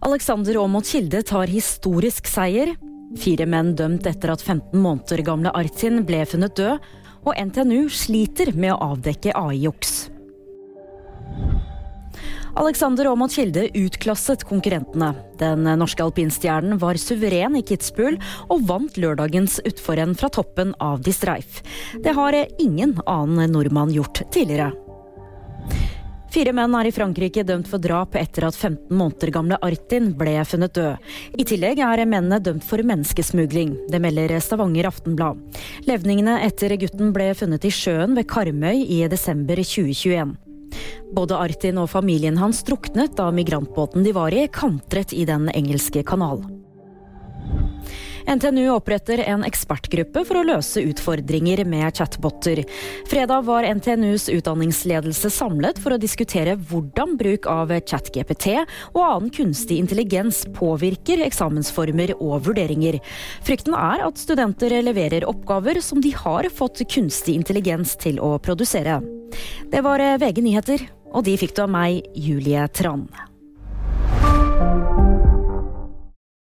Alexander Aamodt Kilde tar historisk seier. Fire menn dømt etter at 15 måneder gamle Artin ble funnet død. Og NTNU sliter med å avdekke AI-juks. Alexander Aamodt Kilde utklasset konkurrentene. Den norske alpinstjernen var suveren i Kitzbühel og vant lørdagens utforrenn fra toppen av De Streif. Det har ingen annen nordmann gjort tidligere. Fire menn er i Frankrike dømt for drap etter at 15 måneder gamle Artin ble funnet død. I tillegg er mennene dømt for menneskesmugling. Det melder Stavanger Aftenblad. Levningene etter gutten ble funnet i sjøen ved Karmøy i desember 2021. Både Artin og familien hans druknet da migrantbåten de var i, kantret i Den engelske kanal. NTNU oppretter en ekspertgruppe for å løse utfordringer med chatboter. Fredag var NTNUs utdanningsledelse samlet for å diskutere hvordan bruk av chat-GPT og annen kunstig intelligens påvirker eksamensformer og vurderinger. Frykten er at studenter leverer oppgaver som de har fått kunstig intelligens til å produsere. Det var VG nyheter, og de fikk du av meg, Julie Tran.